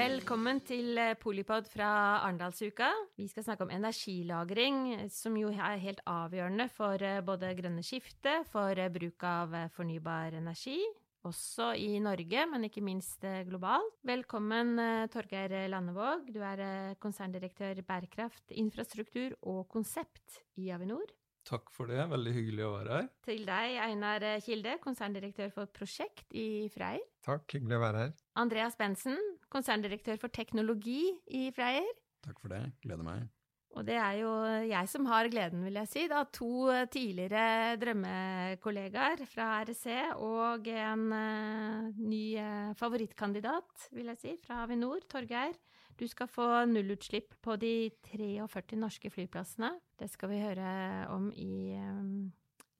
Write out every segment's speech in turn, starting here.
Velkommen til eh, Polipod fra Arendalsuka. Vi skal snakke om energilagring, som jo er helt avgjørende for eh, både grønne skifte, for eh, bruk av fornybar energi, også i Norge, men ikke minst globalt. Velkommen, Torgeir Landevåg. Du er konserndirektør bærekraft, infrastruktur og konsept i Avinor. Takk for det, veldig hyggelig å være her. Til deg, Einar Kilde, konserndirektør for prosjekt i Freyr. Takk, hyggelig å være her. Andreas Bensen, konserndirektør for teknologi i Freyr. Takk for det, gleder meg. Og det er jo jeg som har gleden, vil jeg si. da, To tidligere drømmekollegaer fra REC og en uh, ny uh, favorittkandidat, vil jeg si, fra Avinor, Torgeir. Du skal få nullutslipp på de 43 norske flyplassene. Det skal vi høre om i um,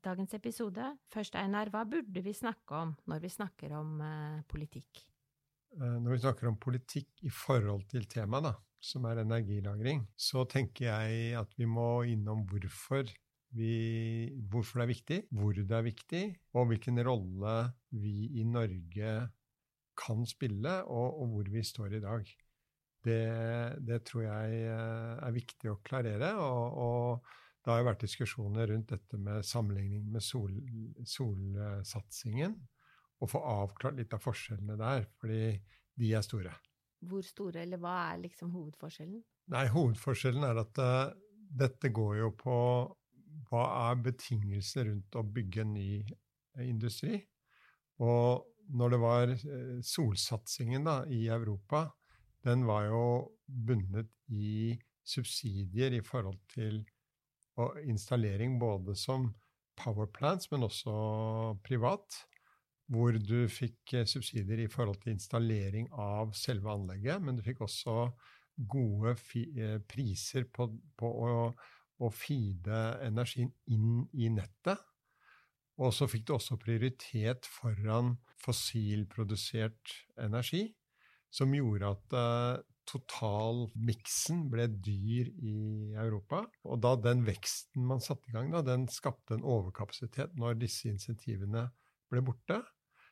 dagens episode. Først, Einar, hva burde vi snakke om når vi snakker om uh, politikk? Når vi snakker om politikk i forhold til temaet, som er energilagring, så tenker jeg at vi må innom hvorfor, vi, hvorfor det er viktig, hvor det er viktig, og hvilken rolle vi i Norge kan spille, og, og hvor vi står i dag. Det, det, tror jeg eh, er viktig å klarere. og, og det har jo vært diskusjoner rundt dette med sammenligning med sol, solsatsingen og få avklart litt av forskjellene der, fordi de er store. Hvor store, eller hva er liksom hovedforskjellen? Nei, Hovedforskjellen er at uh, dette går jo på hva er betingelsene rundt å bygge en ny uh, industri. Og når det var uh, solsatsingen da, i Europa, den var jo bundet i subsidier i forhold til installering både som power plants, men også privat hvor du fikk eh, subsidier i forhold til installering av selve anlegget, men du fikk også gode eh, priser på, på å, å feede energien inn i nettet. Og så fikk du også prioritet foran fossilprodusert energi, som gjorde at uh, totalmiksen ble dyr i Europa. Og da den veksten man satte i gang, da, den skapte en overkapasitet når disse insentivene ble borte.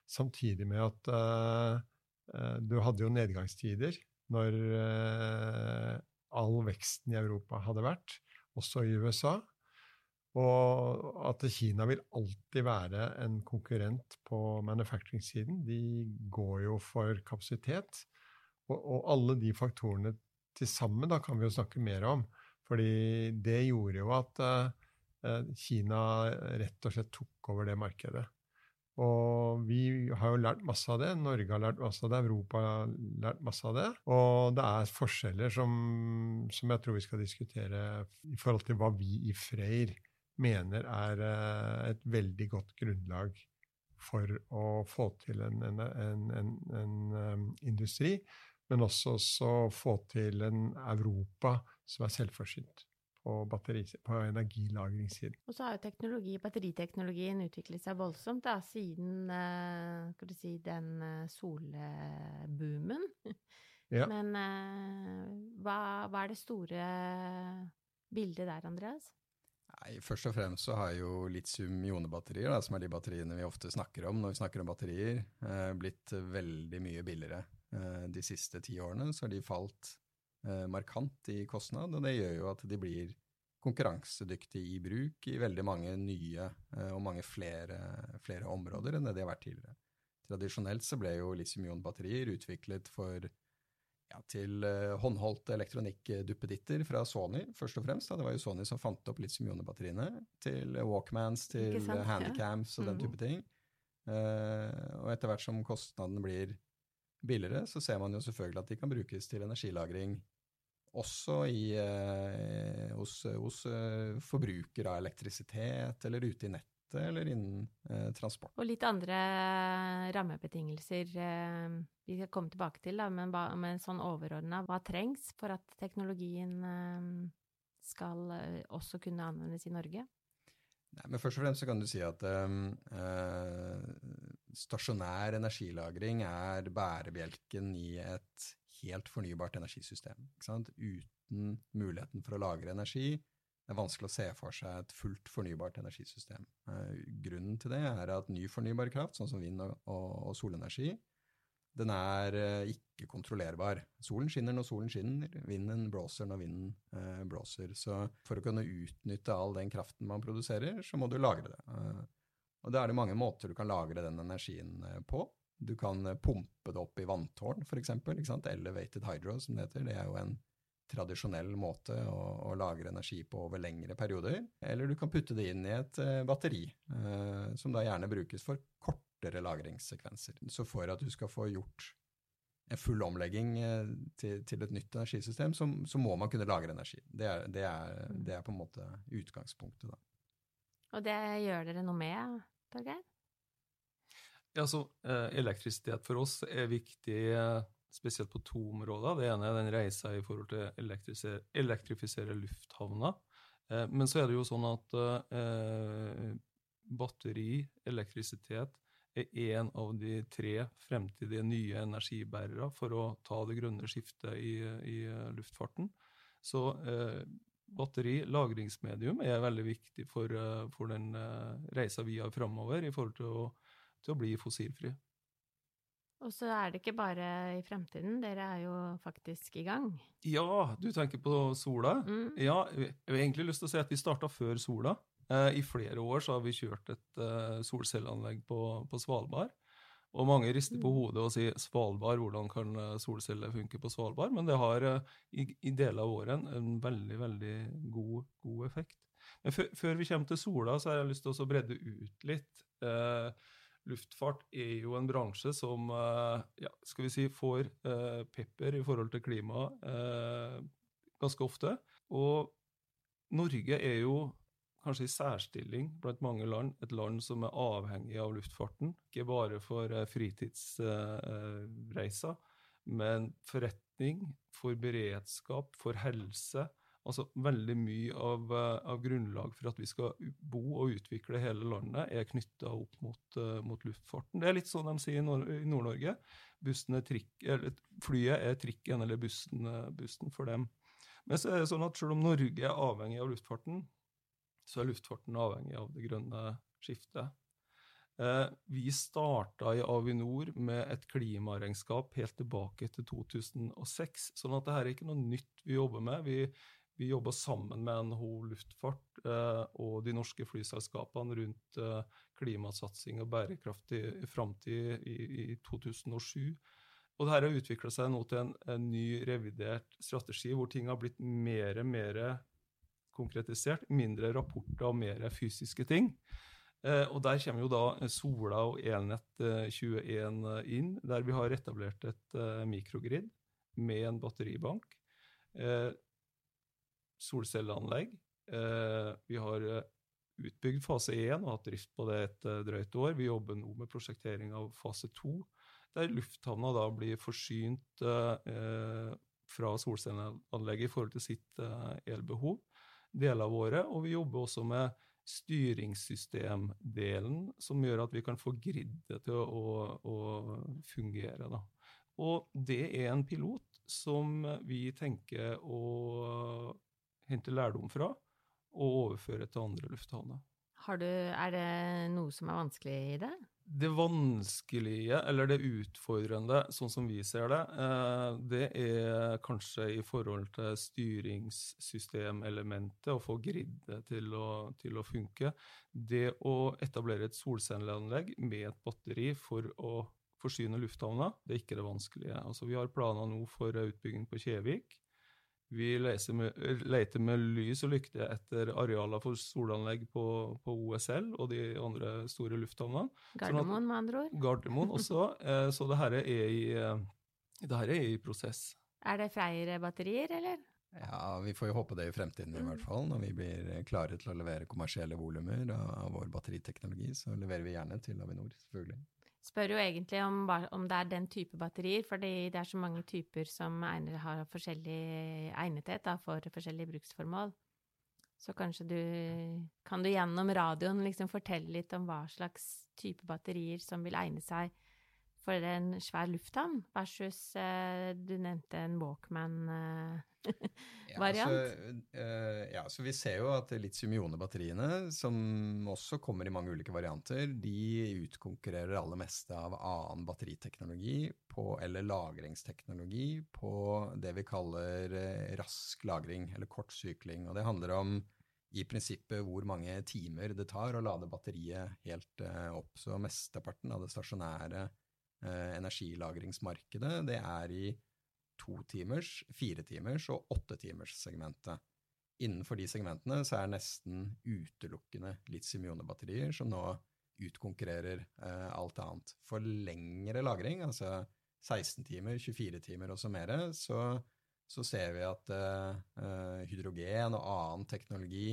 Samtidig med at uh, du hadde jo nedgangstider når uh, all veksten i Europa hadde vært, også i USA. Og at Kina vil alltid være en konkurrent på manufacturing-siden. De går jo for kapasitet. Og, og alle de faktorene til sammen da, kan vi jo snakke mer om. fordi det gjorde jo at uh, Kina rett og slett tok over det markedet. Og vi har jo lært masse av det. Norge har lært masse av det. Europa har lært masse av det. Og det er forskjeller som, som jeg tror vi skal diskutere i forhold til hva vi i Freyr mener er eh, et veldig godt grunnlag for å få til en, en, en, en um, industri, men også å få til en Europa som er selvforsynt på, batteri, på energilagringssiden. Og så har jo teknologi, batteriteknologien utviklet seg voldsomt da, siden uh, si, den uh, solboomen. Ja. Men uh, hva, hva, er det store bildet der, Andreas? Nei, Først og fremst så har jo litium-ionebatterier, som er de batteriene vi ofte snakker om når vi snakker om batterier, blitt veldig mye billigere. De siste ti årene så har de falt Eh, markant i kostnad, og det gjør jo at de blir konkurransedyktige i bruk i veldig mange nye eh, og mange flere, flere områder enn det de har vært tidligere. Tradisjonelt så ble jo lithium-ion-batterier utviklet for ja, til uh, håndholdte elektronikkduppeditter fra Sony, først og fremst. Da. Det var jo Sony som fant opp lithium-ion-batteriene. Til Walkmans, til sant, handicams og ja. den mm. type ting. Uh, og etter hvert som kostnaden blir billigere, så ser man jo selvfølgelig at de kan brukes til energilagring også i, eh, hos, hos eh, forbrukere av elektrisitet, eller ute i nettet, eller innen eh, transport. Og litt andre rammebetingelser eh, vi skal komme tilbake til, da, men, men sånn overordna, hva trengs for at teknologien eh, skal eh, også kunne anvendes i Norge? Nei, men Først og fremst så kan du si at stasjonær energilagring er bærebjelken i et helt fornybart energisystem. Uten muligheten for å lagre energi. Det er vanskelig å se for seg et fullt fornybart energisystem. Uh, grunnen til det er at ny fornybar kraft, sånn som vind og, og, og solenergi, den er uh, ikke kontrollerbar. Solen skinner når solen skinner, vinden blåser når vinden eh, blåser. Så for å kunne utnytte all den kraften man produserer, så må du lagre det. Og da er det mange måter du kan lagre den energien på. Du kan pumpe det opp i vanntårn, f.eks. Elevated hydro, som det heter. Det er jo en tradisjonell måte å, å, lagre energi på over lengre perioder. Eller du kan putte det inn i et batteri, som da gjerne brukes for kortere lagringssekvenser. Så for at du skal få gjort en full omlegging eh, til, til et nytt energisystem, så, så, må man kunne lagre energi. Det er, det, er, det er, på en måte utgangspunktet, da. Og det gjør dere noe med, Torgeir? Ja, så eh, Elektrisitet for oss er viktig eh, spesielt på to områder. Det ene er den reisa i forhold til å elektrifisere lufthavner. Men så er det jo sånn at batteri, elektrisitet, er en av de tre fremtidige nye energibærere for å ta det grønne skiftet i, i luftfarten. Så eh, batteri, lagringsmedium, er veldig viktig for, eh, for den eh, reisa vi har framover i forhold til å, til å bli fossilfri. Og så er det ikke bare i fremtiden, dere er jo faktisk i gang. Ja, du tenker på sola? Mm. Ja, jeg har egentlig lyst til å si at vi starta før sola. Eh, I flere år så har vi kjørt et solcelleanlegg på, på, Svalbard. Og mange rister på mm. hodet og sier 'Svalbard, hvordan kan eh, solceller funke på Svalbard?' Men det har uh, i, i, deler av året en veldig, veldig god, god effekt. Men før vi kommer til sola, så har jeg lyst til å bredde ut litt. Eh, luftfart er jo en bransje som ja, skal vi si, får pepper i forhold til klima ganske ofte. Og Norge er jo kanskje i særstilling blant mange land, et land som er avhengig av luftfarten. Ikke bare for eh, fritidsreiser, men forretning, for beredskap, for helse. Altså Veldig mye av, eh, av grunnlag for at vi skal bo og utvikle hele landet, er knytta opp mot, mot, luftfarten. Det er litt sånn de sier i Nord-Norge. Flyet er trikken eller bussen, bussen for dem. Men så er det sånn at selv om Norge er avhengig av luftfarten, så er luftfarten avhengig av det grønne skiftet. Eh, vi starta i Avinor med et klimaregnskap helt tilbake til 2006, sånn at dette er ikke noe nytt vi jobber med. Vi, vi jobber sammen med NHO Luftfart eh, og de norske flyselskapene rundt eh, klimasatsing og bærekraftig framtid i, i 2007. Og dette har utvikla seg nå til en, en, ny revidert strategi hvor ting har blitt mer og mer konkretisert. Mindre rapporter og mer fysiske ting. Eh, og Der kommer jo da Sola og Elnett eh, 21 inn, der vi har etablert et eh, mikrogrid med en batteribank. Eh, solcelleanlegg. Eh, vi har eh, utbygd fase 1 og hatt drift på det et drøyt år. Vi jobber nå med prosjektering av fase 2, der lufthavna da blir forsynt fra solcelleanlegget i forhold til sitt elbehov deler av året. Og vi jobber også med styringssystemdelen, som gjør at vi kan få griddet til å, å fungere. Da. Og det er en pilot som vi tenker å hente lærdom fra og overføre til andre lufthavner. Er det noe som er vanskelig i det? Det vanskelige, eller det utfordrende, sånn som vi ser det, eh, det er kanskje i forhold til styringssystemelementet, å få gridet til til å funke. Det å etablere et solcelleanlegg med et batteri for å forsyne lufthavna, det er ikke det vanskelige. Altså, vi har planer nå for utbygging på Kjevik. Vi med, leter med lys og lykte etter arealer for solanlegg på, på, OSL og de andre store lufthavnene. Gardermoen, med andre ord. Gardermoen også. Eh, så det her er i, eh, det her er i prosess. Er det flere batterier, eller? Ja, vi får jo håpe det i fremtiden i hvert fall. Når vi blir klare til å levere kommersielle volumer av vår batteriteknologi, så leverer vi gjerne til Avinor, selvfølgelig spør jo egentlig om, om, det er den type batterier, fordi det er så mange typer som egner, har forskjellig egnethet da, for forskjellige bruksformål. Så kanskje du Kan du gjennom radioen liksom fortelle litt om hva slags type batterier som vil egne seg for en svær lufthavn, versus uh, du nevnte en Walkman-variant? Uh, ja, så, uh, ja, så vi ser jo at litium-ione-batteriene, som også kommer i mange ulike varianter, de utkonkurrerer det aller meste av annen batteriteknologi på, eller lagringsteknologi på det vi kaller rask lagring, eller kortsykling. Og det handler om i prinsippet hvor mange timer det tar å lade batteriet helt opp. Så mesteparten av det stasjonære eh, energilagringsmarkedet, det er i to timers, fire timers og åtte timers segmentet. Innenfor de segmentene så er nesten utelukkende litium-ionebatterier som nå utkonkurrerer eh, alt annet. For lengre lagring, altså 16 timer, 24 timer og så mer, så, så ser vi at eh, hydrogen og annen teknologi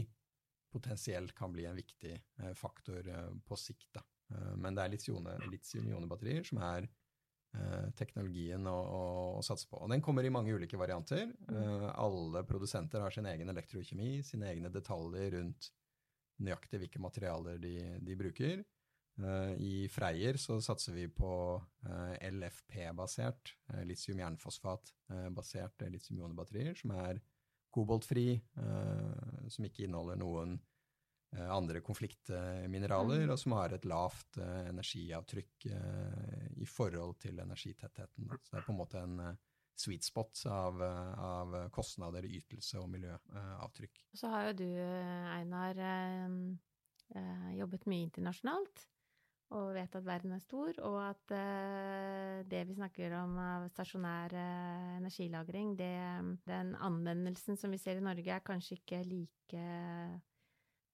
potensielt kan bli en viktig eh, faktor eh, på sikt. Da. Eh, men det er litium-ionebatterier som er teknologien å, å, å, satse på. Og den kommer i mange ulike varianter. Uh, alle produsenter har sin egen elektrokjemi, sine egne detaljer rundt nøyaktig hvilke materialer de, de bruker. Uh, I Freyr så satser vi på LFP-basert, litium-jernfosfat-basert litium-ionebatterier, som er koboltfri, som ikke inneholder noen Eh, andre konfliktmineraler, mm. og som har et lavt energiavtrykk i forhold til energitettheten. Så det er på en måte en uh, sweet spot av, av, kostnader, ytelse og miljøavtrykk. Så har jo du, Einar, jobbet mye internasjonalt. Og vet at verden er stor, og at det vi snakker om av stasjonær energilagring, det, den anvendelsen som vi ser i Norge, er kanskje ikke like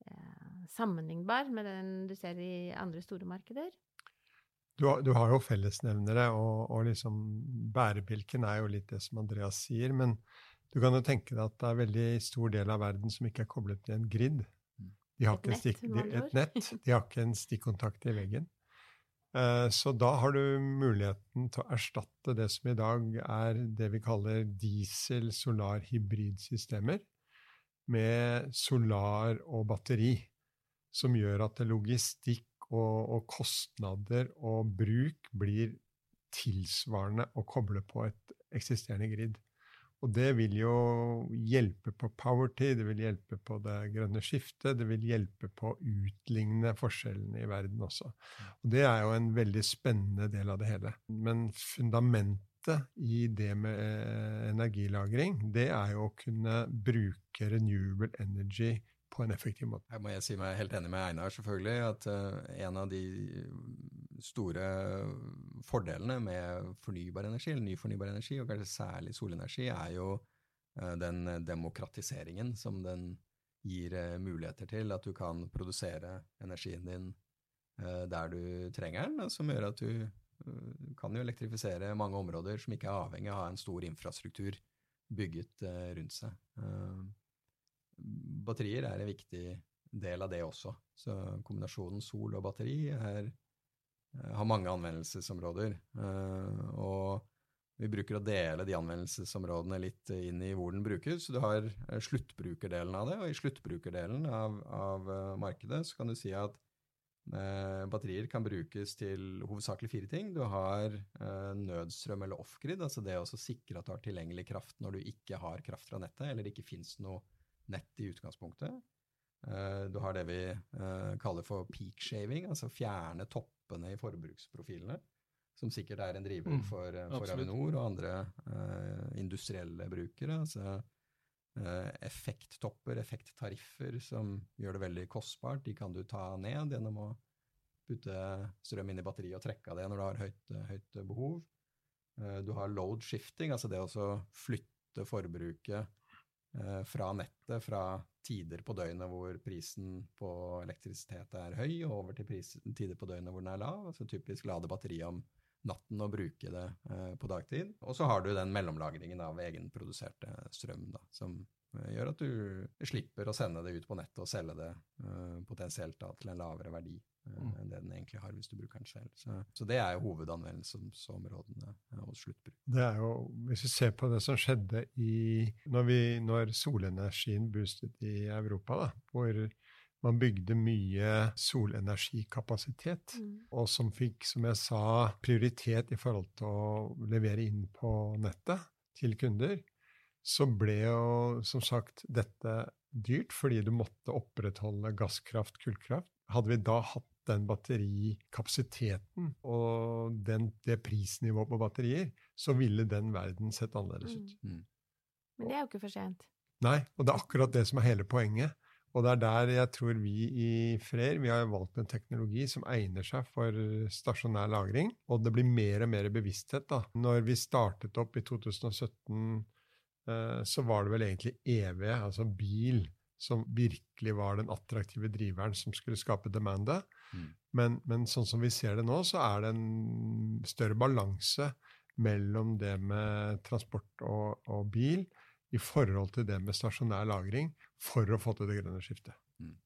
Eh, sammenlignbar med den du ser i andre store markeder? Du, du har jo fellesnevnere, og, og liksom bærebjelken er jo litt det som Andreas sier. Men du kan jo tenke deg at det er veldig stor del av verden som ikke er koblet til en grid. De har et, nett, de, et nett. De har ikke en stikkontakt i veggen. Eh, så da har du muligheten til å erstatte det som i dag er det vi kaller diesel-solar-hybridsystemer med solar og batteri, som gjør at logistikk og, og, kostnader og bruk blir tilsvarende å koble på et eksisterende grid. Og det vil jo hjelpe på poverty, det vil hjelpe på det grønne skiftet, det vil hjelpe på å utligne forskjellene i verden også. Og det er jo en veldig spennende del av det hele. Men fundamentet i det med eh, energilagring, det er jo å kunne bruke renewable energy på en effektiv måte. Her må jeg si meg helt enig med Einar, selvfølgelig. At uh, en av de store fordelene med fornybar energi, eller ny fornybar energi, og kanskje særlig solenergi, er jo uh, den demokratiseringen som den gir uh, muligheter til. At du kan produsere energien din der du trenger den, som gjør at du Eh, kan jo elektrifisere mange områder som ikke er avhengig av en stor infrastruktur bygget eh, rundt seg. Eh, batterier er en viktig del av det også. Så kombinasjonen sol og batteri er, har mange anvendelsesområder. Og vi bruker å dele de anvendelsesområdene litt inn i hvor den brukes. Så du har sluttbrukerdelen av det, og i sluttbrukerdelen av, av markedet så kan du si at Eh, batterier kan brukes til hovedsakelig fire ting. Du har eh, nødstrøm eller off-grid, altså det å sikre at du har tilgjengelig kraft når du ikke har kraft fra nettet, eller det ikke fins noe nett i utgangspunktet. Eh, du har det vi eh, kaller for peak shaving, altså fjerne toppene i forbruksprofilene. Som sikkert er en driver mm, for, eh, for Avinor og andre uh, industrielle brukere. altså uh, effekttopper, effekttariffer, som gjør det veldig kostbart. De kan du ta ned gjennom å putte strøm inn i batteriet og trekke av det når du har høyt, høyt behov. Uh, du har load shifting, altså det å flytte forbruket fra nettet fra tider på døgnet hvor prisen på elektrisitet er høy, og over til pris, tider på døgnet hvor den er lav. altså Typisk lade batteriet om natten og bruke det eh, på dagtid. Og så har du den mellomlagringen av egenproduserte strøm, da, som eh, gjør at du slipper å sende det ut på nettet og selge det uh, potensielt da, til en lavere verdi mm. enn det den egentlig har hvis du bruker den selv. Så, så det er jo hovedanvendelsesområdene hos sluttbruk. Det er jo, Hvis vi ser på det som skjedde i, når, vi, når solenergien boostet i Europa, da, hvor man bygde mye solenergikapasitet, mm. og som fikk, som jeg sa, prioritet i forhold til å levere inn på nettet til kunder, så ble jo som sagt dette dyrt fordi du måtte opprettholde gasskraft, kullkraft. Hadde vi da hatt den batterikapasiteten og den, det prisnivået på batterier, så ville den verden sett annerledes ut. Mm. Mm. Men det er jo ikke for sent. Nei, og det er akkurat det som er hele poenget. Og det er der jeg tror vi i FRER vi har valgt en teknologi som egner seg for stasjonær lagring. Og det blir mer og mer bevissthet. da. Når vi startet opp i 2017, eh, så var det vel egentlig EV, altså bil, som virkelig var den attraktive driveren som skulle skape demandet. Mm. Men, men, sånn som vi ser det nå, så er det en større balanse mellom det med transport og, og bil i forhold til det med stasjonær lagring for å få til det grønne skiftet. Mm.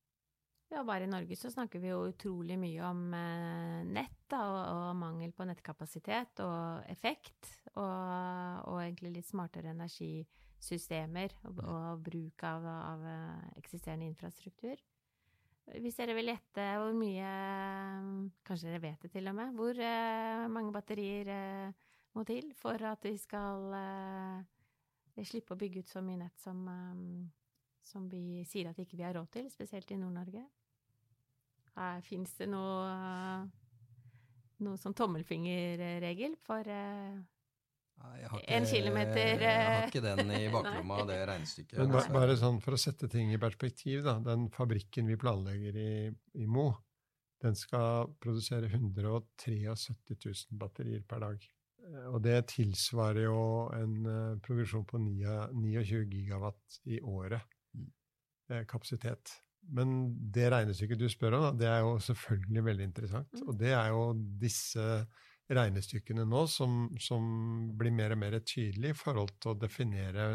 Ja, bare i Norge så snakker vi jo utrolig mye om eh, nett da, og, og, mangel på nettkapasitet og effekt, og, og egentlig litt smartere energisystemer og, og bruk av, av, eh, eksisterende infrastruktur. Hvis dere vil gjette hvor mye Kanskje dere vet det til og med. Hvor eh, mange batterier eh, må til for at vi skal eh, slippe å bygge ut så mye nett som, som vi sier at ikke vi har råd til, spesielt i Nord-Norge. Fins det noe, noe sånn tommelfingerregel for ikke, en kilometer Jeg har ikke den i baklomma, det regnestykket. Men bare, bare, sånn for å sette ting i perspektiv, da. Den fabrikken vi planlegger i, i Mo, den skal produsere 173 000 batterier per dag. Eh, og det tilsvarer jo en uh, produksjon på 29 gigawatt i året mm. eh, kapasitet. Men det regnestykket du spør om, det er jo selvfølgelig veldig interessant. Mm. Og det er jo disse regnestykkene nå som, som, blir mer og mer tydelige i forhold til å definere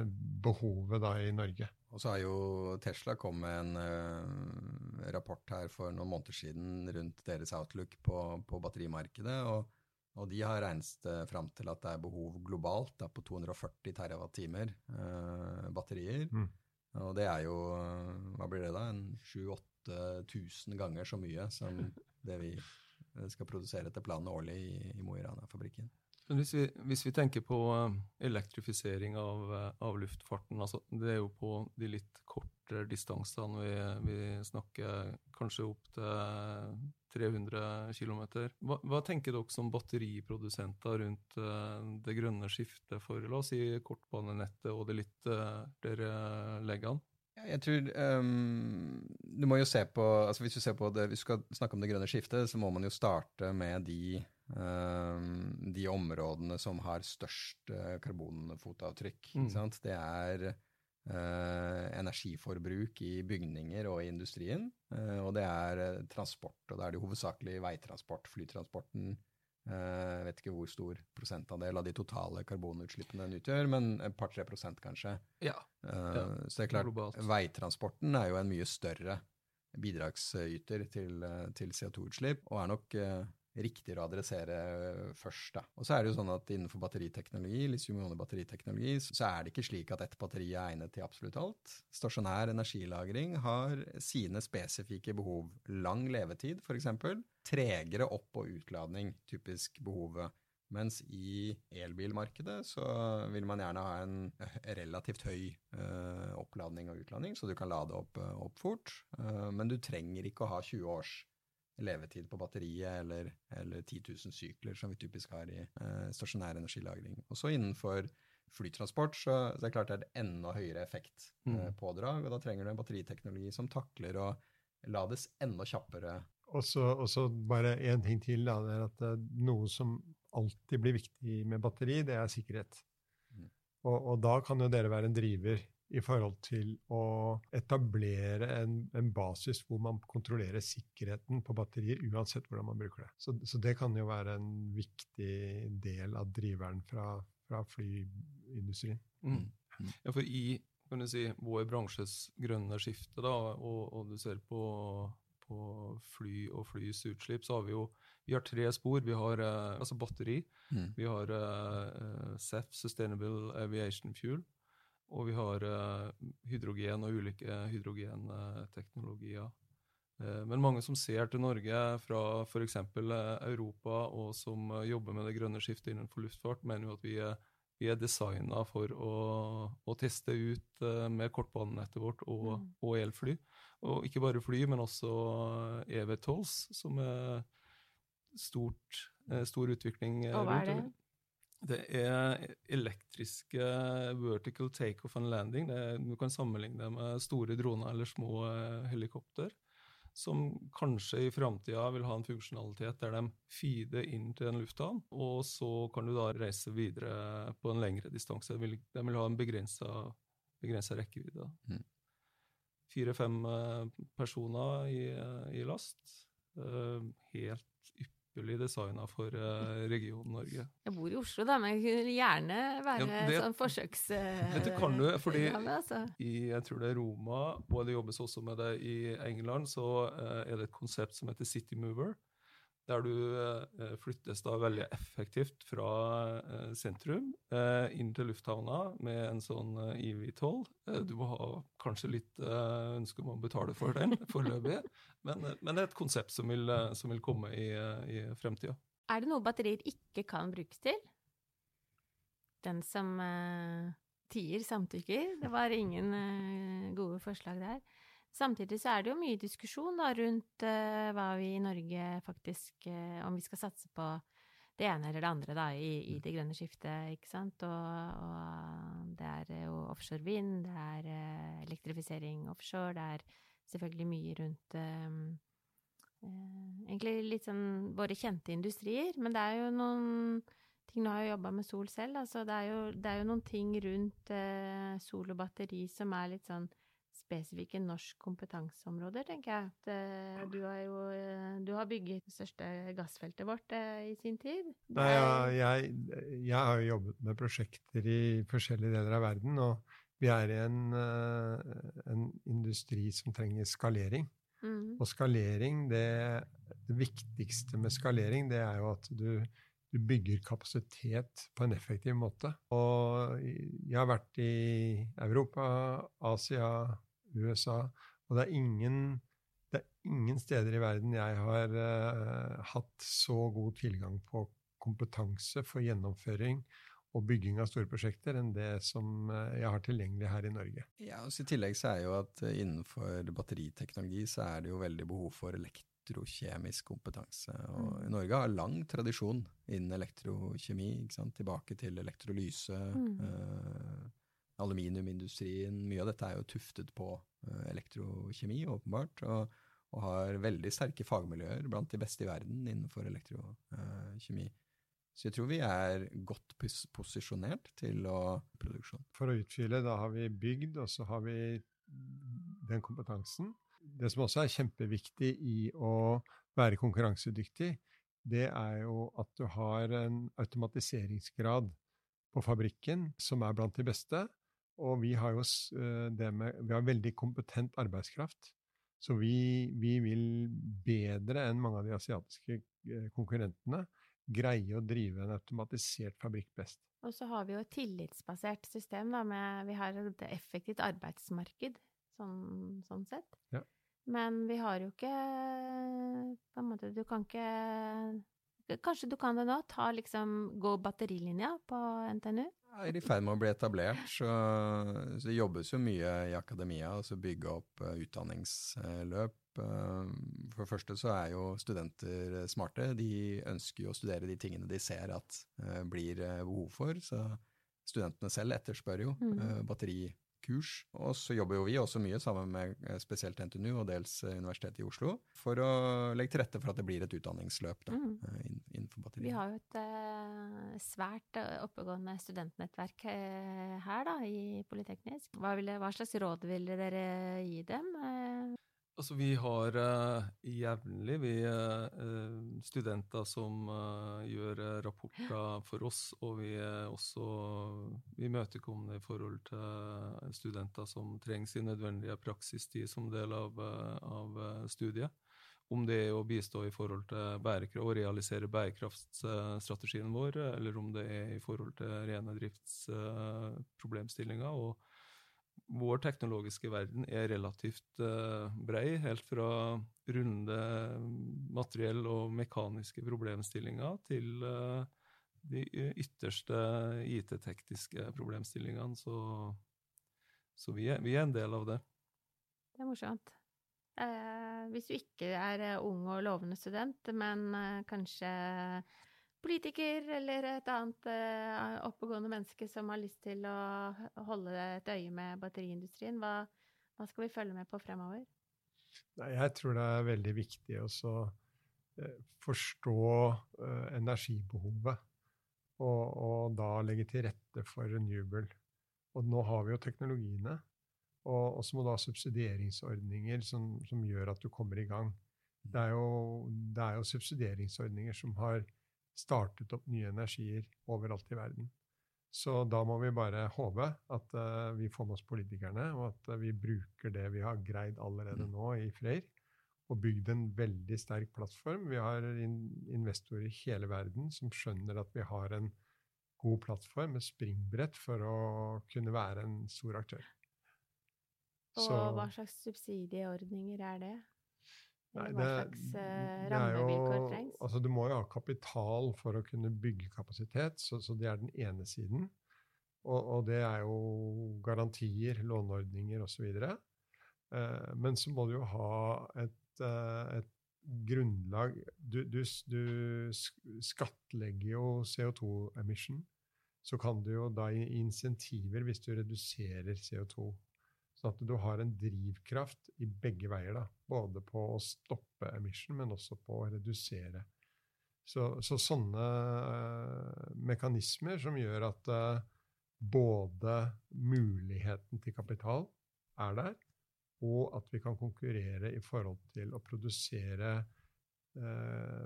behovet da i Norge. Og så har jo Tesla kommet med en uh, rapport her for noen måneder siden rundt deres outlook på, på batterimarkedet. og og de har regnet uh, fram til at det er behov globalt da, på 240 TWh uh, batterier. Mm. Og det er jo, hva blir det da, en 7000-8000 ganger så mye som det vi skal produsere etter planen årlig i, i Mo i Rana-fabrikken. Men hvis vi, hvis vi, tenker på uh, elektrifisering av, uh, av, luftfarten, altså det er jo på de litt kortere distansene vi, vi snakker kanskje opp til 300 km. Hva, hva, tenker dere som batteriprodusenter rundt uh, det grønne skiftet for la oss si kortbanenettet og det litt dere legger an? Jeg tror um, Du må jo se på altså Hvis du ser på det, hvis du skal snakke om det grønne skiftet, så må man jo starte med de de områdene som har størst uh, karbonfotavtrykk. Mm. Det er uh, energiforbruk i bygninger og i industrien, uh, og det er transport. Og da er det hovedsakelig veitransport, flytransporten. Jeg vet ikke hvor stor prosentandel av de totale karbonutslippene den utgjør, men et par-tre prosent kanskje. Ja. ja. Så det er klart, globalt. veitransporten er jo en mye større bidragsyter til, til CO2-utslipp, og er nok riktigere å adressere først. Da. Og så er det jo sånn at Innenfor batteriteknologi batteriteknologi, så er det ikke slik at ett batteri er egnet til absolutt alt. Stasjonær energilagring har sine spesifikke behov. Lang levetid, f.eks. Tregere opp- og utladning, typisk behovet. Mens i elbilmarkedet så vil man gjerne ha en relativt høy uh, oppladning og utladning, så du kan lade opp, opp fort. Men du trenger ikke å ha 20 års levetid på batteriet eller, eller 10 000 sykler, som vi typisk har i eh, stasjonær energilagring. Også innenfor flytransport så, så er det klart det er enda høyere effektpådrag, mm. og da trenger du en batteriteknologi som takler å lades enda kjappere. Og så bare én ting til. Da, det er at uh, Noe som alltid blir viktig med batteri, det er sikkerhet. Mm. Og, og, da kan jo dere være en driver i forhold til å etablere en, en, basis hvor man kontrollerer sikkerheten på batterier, uansett hvordan man bruker det. Så, så det kan jo være en viktig del av driveren fra, fra flyindustrien. Mm. Ja, for i kan du si, vår bransjes grønne skifte, da, og, og du ser på, på, fly og flys utslipp, så har vi jo vi har tre spor. Vi har uh, altså batteri, mm. vi har uh, SEF, Sustainable Aviation Fuel, og vi har uh, hydrogen og ulike hydrogenteknologier. Uh, men mange som ser til Norge fra f.eks. Europa, og som jobber med det grønne skiftet innenfor luftfart, mener jo at vi er, vi er designa for å, å, teste ut med kortbanenettet vårt og, mm. og, elfly. Og ikke bare fly, men også EV-tolls, som er stort, stor utvikling. Og hva er det? Det er elektriske vertical takeoff and landing. Er, du kan sammenligne det med store droner eller små uh, helikopter. Som kanskje i framtida vil ha en funksjonalitet der de feeder inn til en lufthavn, og så kan du da reise videre på en lengre distanse. De vil, de vil ha en begrensa rekkevidde. Mm. Fire-fem uh, personer i, uh, i last. helt ypperlig ypperlig designa for uh, regionen Norge. Jeg bor i Oslo, da, men jeg kunne gjerne være ja, det, sånn forsøks... Vet du, kan du, fordi altså. i jeg tror det er Roma, og det jobbes også med det i England, så uh, er det et konsept som heter City Mover der du eh, flyttes da veldig effektivt fra eh, sentrum eh, inn til lufthavna med en sånn EV12. du må ha kanskje litt ønske om å betale for den foreløpig, men, men, det er et konsept som vil, som vil komme i, i fremtida. Er det noe batterier ikke kan brukes til? Den som tier, samtykker. Det var ingen gode forslag der. Samtidig så er det jo mye diskusjon da, rundt uh, hva vi i Norge faktisk uh, Om vi skal satse på det ene eller det andre da, i, i det grønne skiftet, ikke sant. Og, og det er jo offshore vind, det er uh, elektrifisering offshore, det er selvfølgelig mye rundt Egentlig litt sånn våre kjente industrier, men det er jo noen ting Nå har jeg jobba med sol selv, altså det er, jo, det er jo noen ting rundt sol og batteri som er litt sånn spesifikke norsk kompetanseområder, tenker jeg. At, uh, du har jo uh, du har bygget det største gassfeltet vårt uh, i sin tid. Nei, jeg, jeg, har jo jobbet med prosjekter i forskjellige deler av verden, og vi er i en, en industri som trenger skalering. Mm. Og skalering, det, det, viktigste med skalering, det er jo at du du bygger kapasitet på en effektiv måte. Og jeg har vært i Europa, Asia, USA. Og det er ingen, det er ingen steder i verden jeg har uh, hatt så god tilgang på kompetanse for gjennomføring og bygging av store prosjekter enn det som uh, jeg har tilgjengelig her i Norge. Ja, og I tillegg så er jo at uh, innenfor batteriteknologi så er det jo veldig behov for elektrokjemisk kompetanse. Og mm. Norge har lang tradisjon innen elektrokjemi, tilbake til elektrolyse. Mm aluminiumindustrien, mye av dette er jo tuftet på uh, elektrokjemi, åpenbart, og, og, har veldig sterke fagmiljøer blant de beste i verden innenfor elektrokjemi. Så jeg tror vi er godt pos posisjonert til å produksjon. For å utfylle, da har vi bygd, og så har vi den kompetansen. Det som også er kjempeviktig i å være konkurransedyktig, det er jo at du har en automatiseringsgrad på fabrikken som er blant de beste, og vi har jo eh, det med Vi har veldig kompetent arbeidskraft. Så vi, vi, vil bedre enn mange av de asiatiske eh, konkurrentene greie å drive en automatisert fabrikk best. Og så har vi jo et tillitsbasert system, da, med Vi har et effektivt arbeidsmarked, sånn, sånn sett. Ja. Men vi har jo ikke På en måte, du kan ikke Kanskje du kan det nå? Ta liksom Gå batterilinja på NTNU? Er i ferd med å bli etablert, så, så, det jobbes jo mye i akademia. altså Bygge opp uh, utdanningsløp. Uh, for det første så er jo studenter smarte. De ønsker jo å studere de tingene de ser at uh, blir behov for. Så studentene selv etterspør jo mm. batterikurser kurs. Og så jobber jo vi også mye sammen med spesielt NTNU og dels Universitetet i Oslo for å legge til rette for at det blir et utdanningsløp da, mm. innenfor batteri. Vi har jo et uh, svært oppegående studentnettverk her da, i Politeknisk. Hva, ville, hva slags råd ville dere gi dem? Altså, vi har uh, jevnlig vi, uh, studenter som uh, gjør rapporter for oss, og vi er også imøtekommende i forhold til studenter som trenger sin nødvendige praksistid som del av, av studiet. Om det er å bistå i forhold til bærekraft, å realisere bærekraftsstrategien vår, eller om det er i forhold til rene driftsproblemstillinger. og vår teknologiske verden er relativt uh, brei, helt fra runde materiell- og mekaniske problemstillinger til uh, de ytterste IT-tekniske problemstillingene. Så, så vi, er, vi, er, en del av det. Det er morsomt. Eh, hvis du ikke er ung og lovende student, men eh, kanskje politiker eller et annet uh, oppegående menneske som har lyst til å holde et øye med batteriindustrien, hva, hva skal vi følge med på fremover? Nei, jeg tror det er veldig viktig å uh, forstå uh, energibehovet, og, og, da legge til rette for renewable. Og nå har vi jo teknologiene, og så må du ha subsidieringsordninger som, som, gjør at du kommer i gang. Det er jo, det er jo subsidieringsordninger som har startet opp nye energier overalt i verden. Så da må vi bare håpe at uh, vi får med oss politikerne, og at uh, vi bruker det vi har greid allerede mm. nå i Freyr, og bygd en veldig sterk plattform. Vi har in investorer i hele verden som skjønner at vi har en god plattform med springbrett for å kunne være en stor aktør. Og Så, hva slags subsidieordninger er det? Nei, Hva slags rammevilkår trengs? Altså, du må jo ha kapital for å kunne bygge kapasitet, så, så det er den ene siden. Og, og, det er jo garantier, låneordninger osv. Eh, men så må du jo ha et, uh, et grunnlag du, du, du, skattlegger jo CO2-emission. Så kan du jo da gi insentiver hvis du reduserer CO2 Sånn at du har en drivkraft i begge veier, da. både på å stoppe emission, men også på å redusere. Så, så sånne uh, mekanismer som gjør at uh, både muligheten til kapital er der, og at vi kan konkurrere i forhold til å produsere uh,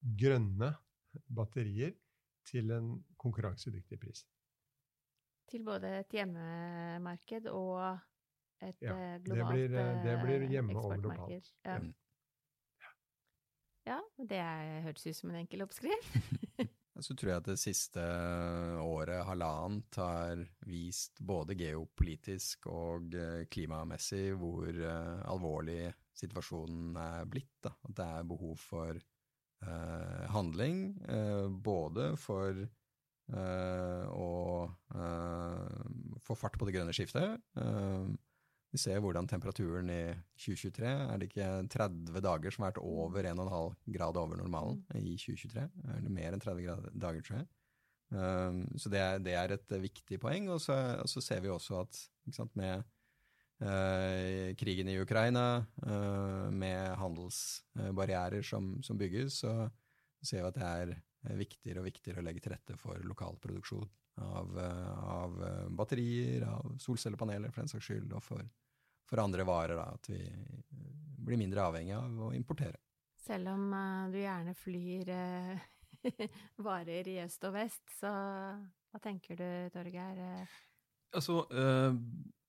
grønne batterier til en konkurransedyktig pris. Til både et hjemmemarked og et ja, globalt det blir, eh, det blir eh, hjemme og globalt. Ja. ja, det hørtes ut som en enkel oppskrift. Så tror jeg at det siste året, halvannet, har vist både geopolitisk og eh, klimamessig hvor alvorlig situasjonen er blitt. Da. At det er behov for eh, handling, eh, både for å få fart på det grønne skiftet, vi ser hvordan temperaturen i 2023 Er det ikke 30 dager som har vært over 1,5 grad over normalen i 2023? Er det mer enn 30 dager, tror jeg. Um, så det er, det er, et viktig poeng. Og så, og så ser vi også at sant, med uh, krigen i Ukraina, uh, med handelsbarrierer som, som, bygges, så ser vi at det er viktigere og viktigere å legge til rette for lokal produksjon av, av batterier, av solcellepaneler for den saks skyld, og for for andre varer. Da, at vi blir mindre avhengig av å importere. Selv om uh, du gjerne flyr uh, varer i øst og vest, så hva tenker du, Torgeir? Altså, uh,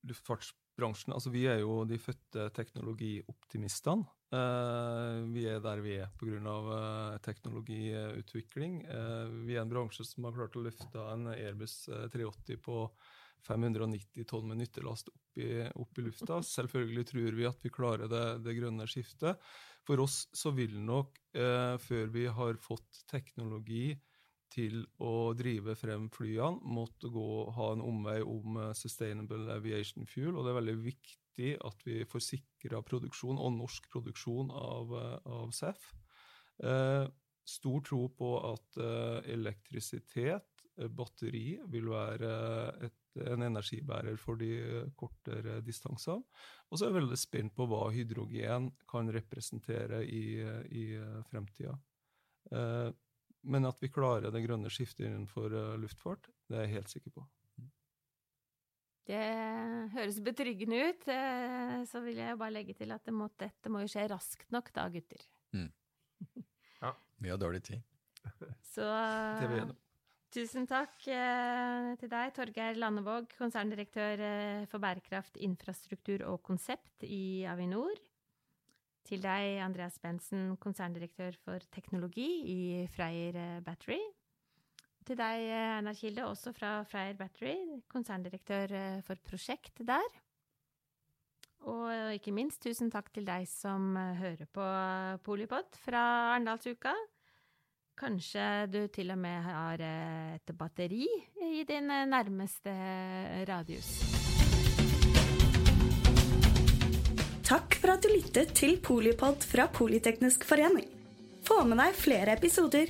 luftfartsbransjen altså Vi er jo de fødte teknologioptimistene. Vi er der vi er pga. Uh, teknologiutvikling. vi er en bransje som har klart å løfte en Airbus 380 på 590 tonn med nyttelast opp i, opp i, lufta. Selvfølgelig tror vi at vi klarer det, det grønne skiftet. For oss så vil nok, eh, før vi har fått teknologi til å drive frem flyene, måtte gå, ha en omvei om Sustainable Aviation Fuel. Og det er veldig viktig at vi får sikra produksjon, og norsk produksjon, av, uh, av SEF. Eh, stor tro på at uh, elektrisitet, batteri, vil være et en energibærer for de kortere distansene. Og så er jeg veldig spent på hva hydrogen kan representere i, i fremtida. Eh, men at vi klarer det grønne skiftet innenfor eh, luftfart, det er jeg helt sikker på. Det høres betryggende ut. Eh, så vil jeg bare legge til at det må, dette må jo skje raskt nok da, gutter. Mm. ja. Vi har dårlig tid. Så tusen takk til deg, Torgeir Landevåg, konserndirektør for bærekraft, infrastruktur og konsept i Avinor. Til deg, Andreas Bensen, konserndirektør for teknologi i Freyr eh, Battery. Til deg, eh, Einar Kilde, også fra Freyr Battery, konserndirektør eh, for prosjekt der. Og ikke minst tusen takk til deg som hører på Polipod fra Arendalsuka. Kanskje du til og med har et batteri i din nærmeste radius. Takk for at du lyttet til Polipod fra Politeknisk forening. Få med deg flere episoder,